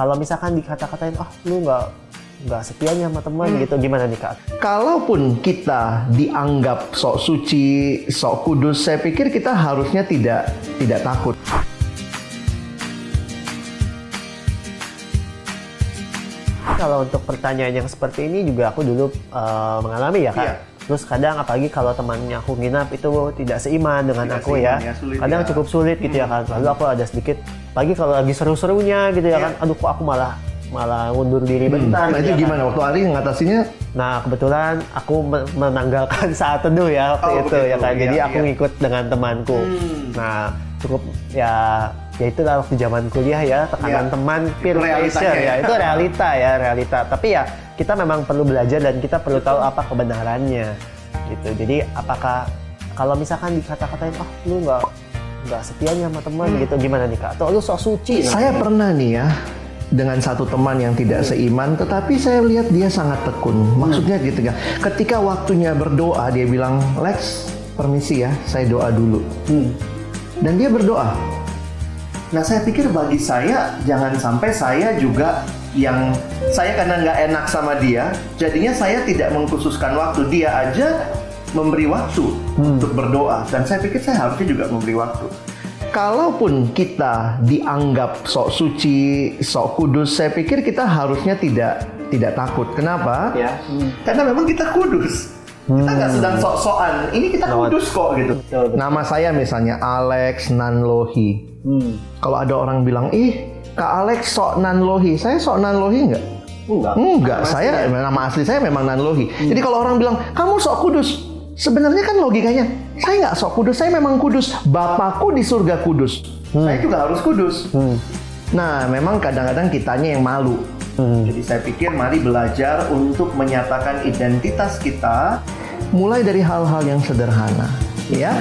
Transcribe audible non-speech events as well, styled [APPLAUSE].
kalau misalkan dikata-katain, oh lu nggak nggak setianya sama teman Hmm. gitu, gimana nih kak? Kalaupun kita dianggap sok suci, sok kudus, saya pikir kita harusnya tidak tidak takut. Kalau untuk pertanyaan yang seperti ini juga aku dulu eh, mengalami ya kak. Iya. Terus kadang apalagi kalau temannya aku nginap itu tidak seiman dengan Tidak aku ya. seiman ya, sulit kadang ya. cukup sulit gitu ya kan. Lalu aku ada sedikit pagi kalau lagi seru-serunya gitu ya kan. Aduh kok aku malah malah mundur diri bentar. Nah gitu itu ya kan. gimana waktu Ari ngatasinya? Nah kebetulan aku me- menanggalkan [LAUGHS] saat teduh ya waktu Oh, itu begitu. ya kan. Jadi Iya, aku iya. ngikut dengan temanku. Hmm. Nah cukup ya ya itulah waktu zaman kuliah ya tekanan Iya. teman peer pressure ya. ya itu realita ya realita. Tapi ya kita memang perlu belajar dan kita perlu tahu apa kebenarannya gitu. Jadi apakah kalau misalkan dikata-katain oh lu nggak nggak setianya sama teman Hmm. gitu gimana nih kak? Atau lu sok suci? Saya pernah nih ya dengan satu teman yang tidak seiman, tetapi saya lihat dia sangat tekun. Maksudnya gitu ya. Ketika waktunya berdoa, dia bilang, Lex, permisi ya, saya doa dulu. Hmm. Dan dia berdoa. Nah, saya pikir bagi saya jangan sampai saya juga yang saya karena nggak enak sama dia, jadinya saya tidak mengkhususkan waktu. Dia aja memberi waktu untuk berdoa, dan saya pikir saya harusnya juga memberi waktu. Kalaupun kita dianggap sok suci, sok kudus, saya pikir kita harusnya tidak tidak takut. Kenapa? Ya. Karena memang kita kudus. Kita nggak sedang sok-sokan. Ini kita Lewat. kudus kok gitu. Betul, betul. Nama saya misalnya Alex Nanlohi. Hmm. Kalau ada orang bilang, ih Kak Alex sok Nanlohi, saya sok Nanlohi nggak? Enggak. Enggak, saya nama asli saya memang Nanlohi. Jadi kalau orang bilang kamu sok kudus, sebenarnya kan logikanya saya nggak sok kudus, saya memang kudus. Bapakku di surga kudus, saya juga harus kudus. Hmm. Nah, memang kadang-kadang kitanya yang malu. Hmm. Jadi saya pikir mari belajar untuk menyatakan identitas kita mulai dari hal-hal yang sederhana, ya.